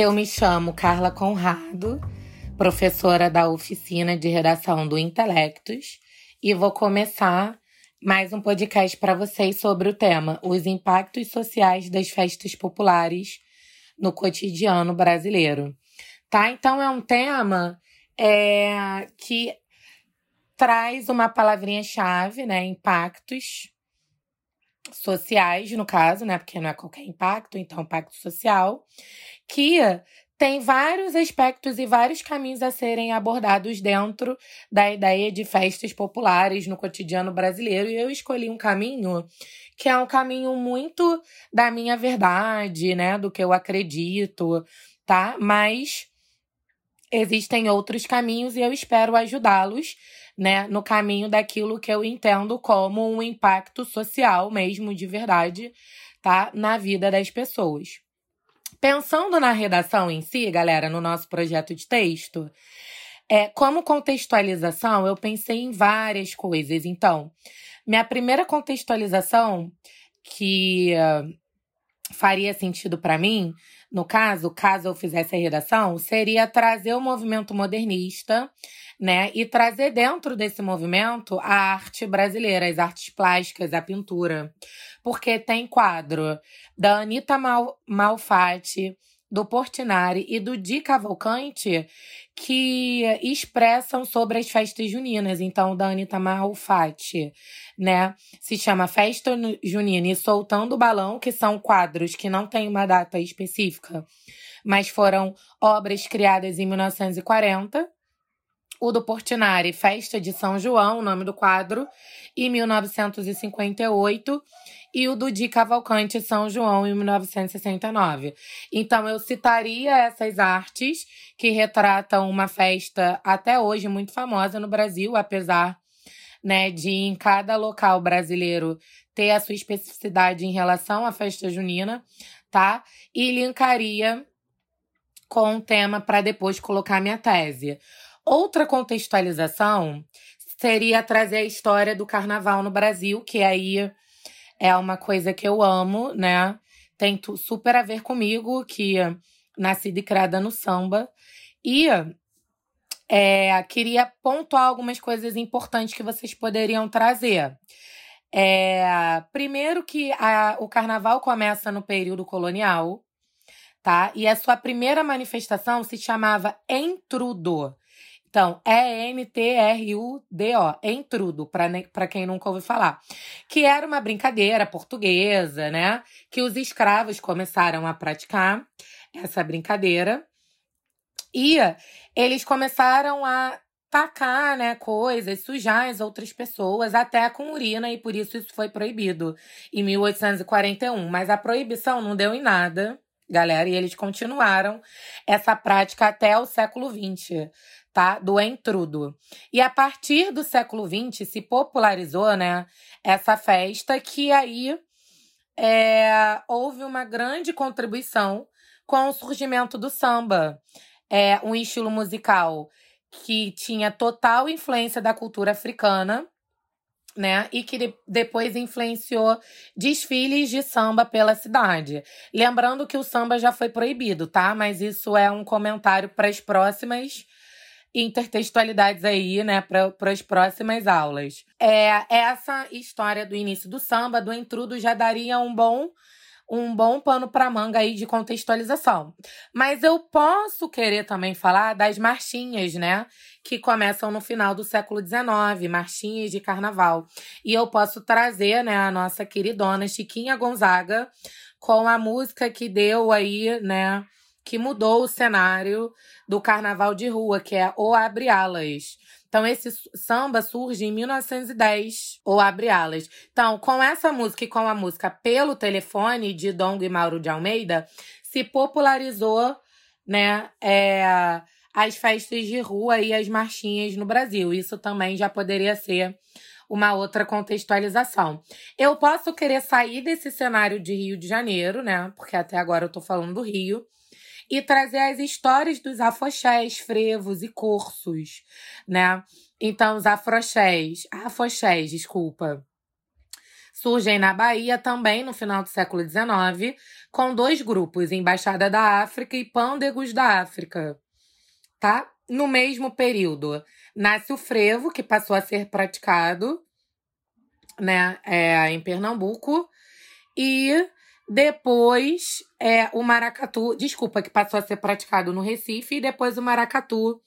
Eu me chamo Carla Conrado, professora da oficina de redação do Intelectos, e vou começar mais um podcast para vocês sobre o tema Os impactos sociais das festas populares no cotidiano brasileiro. Tá? Então é um tema é, que traz uma palavrinha-chave, né? Impactos sociais, no caso, né? Porque não é qualquer impacto, então impacto social, que tem vários aspectos e vários caminhos a serem abordados dentro da ideia de festas populares no cotidiano brasileiro. E eu escolhi um caminho que é um caminho muito da minha verdade, né? Do que eu acredito, tá? Mas existem outros caminhos e eu espero ajudá-los né, no caminho daquilo que eu entendo como um impacto social mesmo de verdade, tá, na vida das pessoas. Pensando na redação em si, galera, no nosso projeto de texto, é, como contextualização, eu pensei em várias coisas. Então, minha primeira contextualização que faria sentido para mim, no caso, caso eu fizesse a redação, seria trazer o movimento modernista né? E trazer dentro desse movimento a arte brasileira, as artes plásticas, a pintura. Porque tem quadro da Anitta Mal Malfatti, do Portinari e do Di Cavalcante que expressam sobre as festas juninas. Então, da Anitta Malfatti, né? Se chama Festa Junina e Soltando o Balão, que são quadros que não têm uma data específica, mas foram obras criadas em 1940 o do Portinari, Festa de São João, o nome do quadro, em 1958, e o do Di Cavalcante, São João, em 1969. Então, eu citaria essas artes que retratam uma festa até hoje muito famosa no Brasil, apesar né, de em cada local brasileiro ter a sua especificidade em relação à festa junina, tá? E linkaria com o tema para depois colocar minha tese. Outra contextualização seria trazer a história do carnaval no Brasil, que aí é uma coisa que eu amo, né? Tem super a ver comigo, que nascida e criada no samba. E é, queria pontuar algumas coisas importantes que vocês poderiam trazer. É, primeiro que a, o carnaval começa no período colonial, tá? E a sua primeira manifestação se chamava Entrudo. Então, é N-T-R-U-D-O, entrudo, para quem nunca ouviu falar. Que era uma brincadeira portuguesa, né? Que os escravos começaram a praticar essa brincadeira. E eles começaram a tacar, né, coisas, sujar as outras pessoas, até com urina, e por isso isso foi proibido em 1841. Mas a proibição não deu em nada, galera, e eles continuaram essa prática até o século XX tá? Do entrudo. E a partir do século XX se popularizou, né, essa festa que aí é, houve uma grande contribuição com o surgimento do samba. É um estilo musical que tinha total influência da cultura africana, né? E que depois influenciou desfiles de samba pela cidade. Lembrando que o samba já foi proibido, tá? Mas isso é um comentário para as próximas intertextualidades aí, né, para as próximas aulas. É, essa história do início do samba, do entrudo, já daria um bom um bom pano para manga aí de contextualização. Mas eu posso querer também falar das marchinhas, né? Que começam no final do século XIX, marchinhas de carnaval. E eu posso trazer, né, a nossa queridona Chiquinha Gonzaga com a música que deu aí, né, que mudou o cenário do carnaval de rua, que é O Abre Alas. Então, esse samba surge em 1910, O Abre Alas. Então, com essa música e com a música Pelo Telefone, de Dongo e Mauro de Almeida, se popularizou, né, é, as festas de rua e as marchinhas no Brasil. Isso também já poderia ser uma outra contextualização. Eu posso querer sair desse cenário de Rio de Janeiro, né? Porque até agora eu tô falando do Rio e trazer as histórias dos afoxés, frevos e cursos, né? Então, os afroxés, afoxés, desculpa, surgem na Bahia também no final do século XIX, com dois grupos, Embaixada da África e Pândegos da África. Tá? No mesmo período, nasce o frevo, que passou a ser praticado né, é, em Pernambuco, e depois é, o maracatu, desculpa, que passou a ser praticado no Recife, e depois o maracatu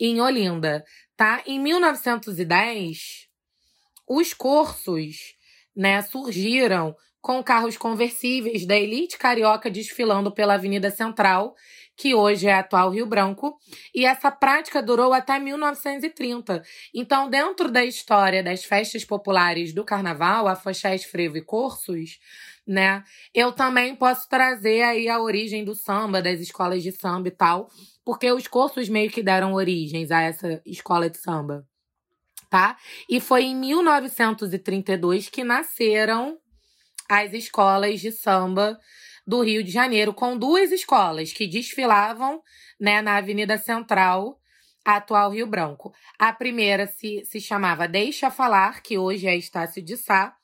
em Olinda, tá? Em 1910, os cursos, né, surgiram com carros conversíveis da elite carioca desfilando pela Avenida Central, que hoje é atual Rio Branco, e essa prática durou até 1930. Então, dentro da história das festas populares do carnaval, afoxés, frevo e cursos, né, eu também posso trazer aí a origem do samba, das escolas de samba e tal, porque os cursos meio que deram origens a essa escola de samba, tá? E foi em 1932 que nasceram as escolas de samba do Rio de Janeiro, com duas escolas que desfilavam né, na Avenida Central, atual Rio Branco. A primeira se, se chamava Deixa Falar, que hoje é Estácio de Sá,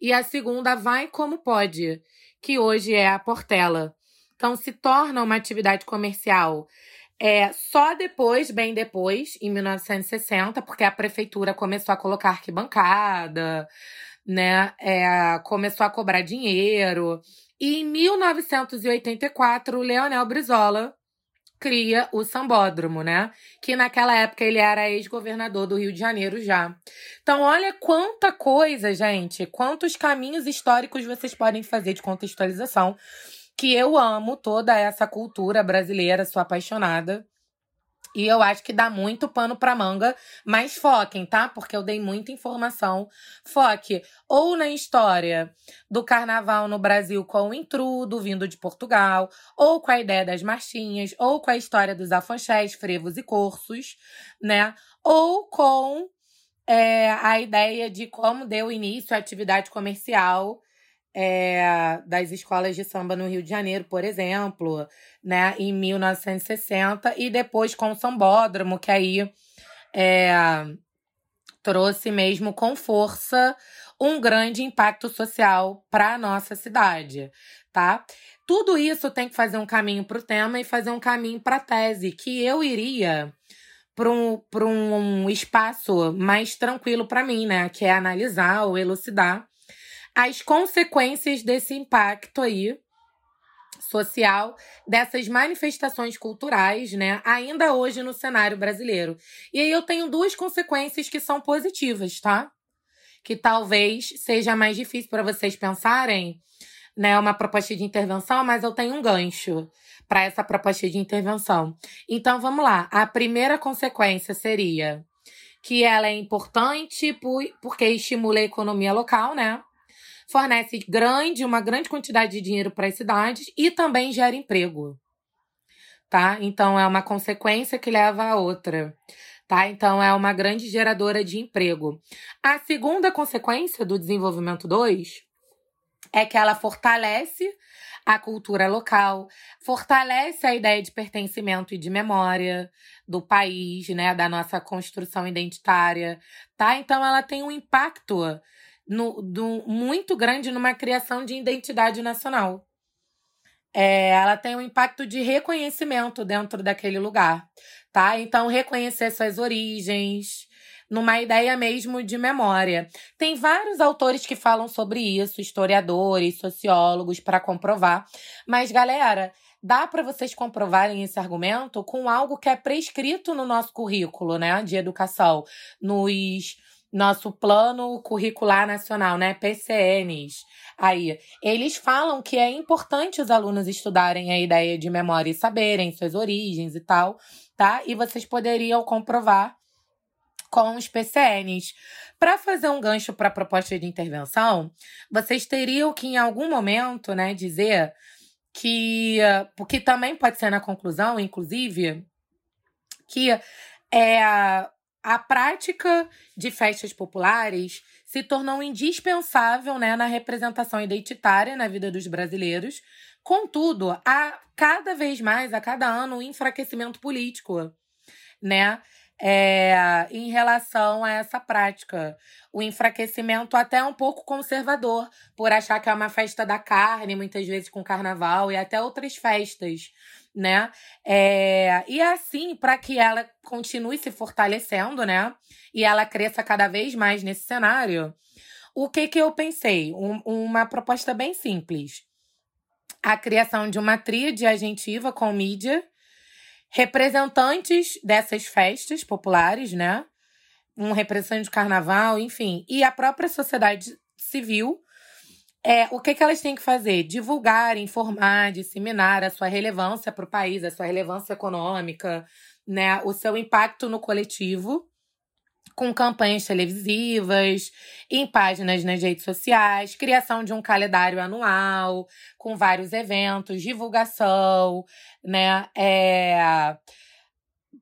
e a segunda Vai Como Pode, que hoje é a Portela. Então se torna uma atividade comercial é, só depois, bem depois, em 1960, porque a prefeitura começou a colocar arquibancada, né? É, começou a cobrar dinheiro. E em 1984, o Leonel Brizola cria o Sambódromo, né? Que naquela época ele era ex-governador do Rio de Janeiro já. Então, olha quanta coisa, gente, quantos caminhos históricos vocês podem fazer de contextualização que eu amo toda essa cultura brasileira, sou apaixonada. E eu acho que dá muito pano pra manga, mas foquem, tá? Porque eu dei muita informação. Foque ou na história do carnaval no Brasil com o intrudo vindo de Portugal, ou com a ideia das marchinhas, ou com a história dos afanchés, frevos e cursos, né? Ou com é, a ideia de como deu início à atividade comercial é, das escolas de samba no Rio de Janeiro, por exemplo, né, em 1960, e depois com o Sambódromo, que aí é, trouxe mesmo com força um grande impacto social para a nossa cidade, tá? Tudo isso tem que fazer um caminho para o tema e fazer um caminho para a tese, que eu iria para um, um espaço mais tranquilo para mim, né? Que é analisar ou elucidar as consequências desse impacto aí social dessas manifestações culturais, né, ainda hoje no cenário brasileiro. E aí eu tenho duas consequências que são positivas, tá? Que talvez seja mais difícil para vocês pensarem, né, uma proposta de intervenção, mas eu tenho um gancho para essa proposta de intervenção. Então vamos lá. A primeira consequência seria que ela é importante porque estimula a economia local, né? Fornece grande, uma grande quantidade de dinheiro para as cidades e também gera emprego. Tá? Então é uma consequência que leva a outra. Tá? Então é uma grande geradora de emprego. A segunda consequência do desenvolvimento 2 é que ela fortalece a cultura local, fortalece a ideia de pertencimento e de memória do país, né, da nossa construção identitária, tá? Então ela tem um impacto no, do, muito grande numa criação de identidade nacional. É, ela tem um impacto de reconhecimento dentro daquele lugar, tá? Então, reconhecer suas origens, numa ideia mesmo de memória. Tem vários autores que falam sobre isso, historiadores, sociólogos, para comprovar. Mas, galera, dá para vocês comprovarem esse argumento com algo que é prescrito no nosso currículo, né, de educação, nos nosso plano curricular nacional, né, PCNs. Aí, eles falam que é importante os alunos estudarem a ideia de memória e saberem suas origens e tal, tá? E vocês poderiam comprovar com os PCNs. Para fazer um gancho para a proposta de intervenção, vocês teriam que em algum momento, né, dizer que porque também pode ser na conclusão, inclusive, que é a prática de festas populares se tornou indispensável né, na representação identitária na vida dos brasileiros. Contudo, há cada vez mais, a cada ano, um enfraquecimento político, né? é, em relação a essa prática. O enfraquecimento até um pouco conservador, por achar que é uma festa da carne, muitas vezes com carnaval e até outras festas, né? É, e assim, para que ela continue se fortalecendo, né? E ela cresça cada vez mais nesse cenário, o que que eu pensei? Um, uma proposta bem simples. A criação de uma tríade agentiva com mídia representantes dessas festas populares, né? Um representante de carnaval, enfim, e a própria sociedade civil. É, o que, que elas têm que fazer? Divulgar, informar, disseminar a sua relevância para o país, a sua relevância econômica, né? O seu impacto no coletivo com campanhas televisivas, em páginas nas redes sociais, criação de um calendário anual, com vários eventos, divulgação, né? É,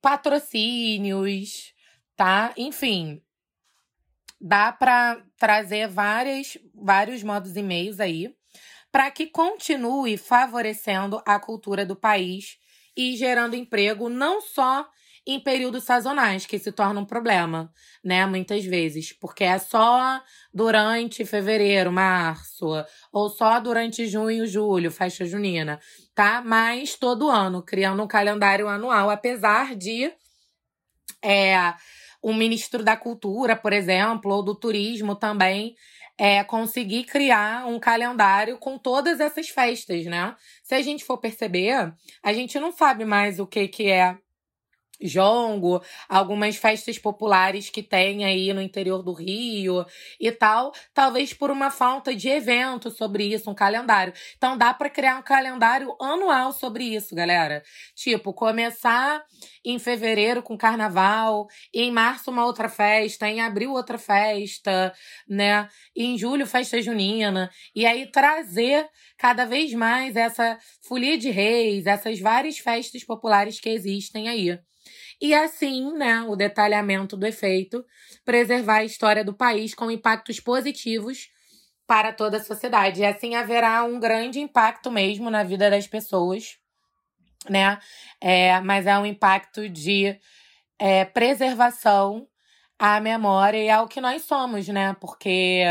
patrocínios, tá? Enfim, dá para trazer várias, vários modos e meios aí para que continue favorecendo a cultura do país e gerando emprego não só em períodos sazonais, que se torna um problema, né? Muitas vezes. Porque é só durante fevereiro, março, ou só durante junho, julho, festa junina, tá? Mas todo ano, criando um calendário anual, apesar de. É, o ministro da Cultura, por exemplo, ou do Turismo também, é conseguir criar um calendário com todas essas festas, né? Se a gente for perceber, a gente não sabe mais o que, que é jongo, algumas festas populares que tem aí no interior do Rio e tal, talvez por uma falta de evento sobre isso, um calendário. Então dá para criar um calendário anual sobre isso, galera. Tipo, começar em fevereiro com carnaval, em março uma outra festa, em abril outra festa, né? Em julho festa junina, e aí trazer cada vez mais essa folia de reis, essas várias festas populares que existem aí. E assim, né, o detalhamento do efeito, preservar a história do país com impactos positivos para toda a sociedade. E assim haverá um grande impacto mesmo na vida das pessoas, né? É, mas é um impacto de é, preservação à memória e ao que nós somos, né? Porque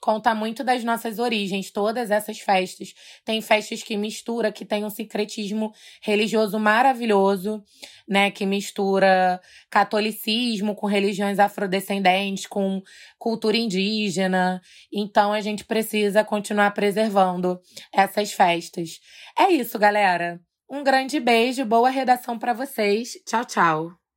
conta muito das nossas origens, todas essas festas. Tem festas que mistura, que tem um secretismo religioso maravilhoso, né, que mistura catolicismo com religiões afrodescendentes, com cultura indígena. Então a gente precisa continuar preservando essas festas. É isso, galera. Um grande beijo, boa redação para vocês. Tchau, tchau.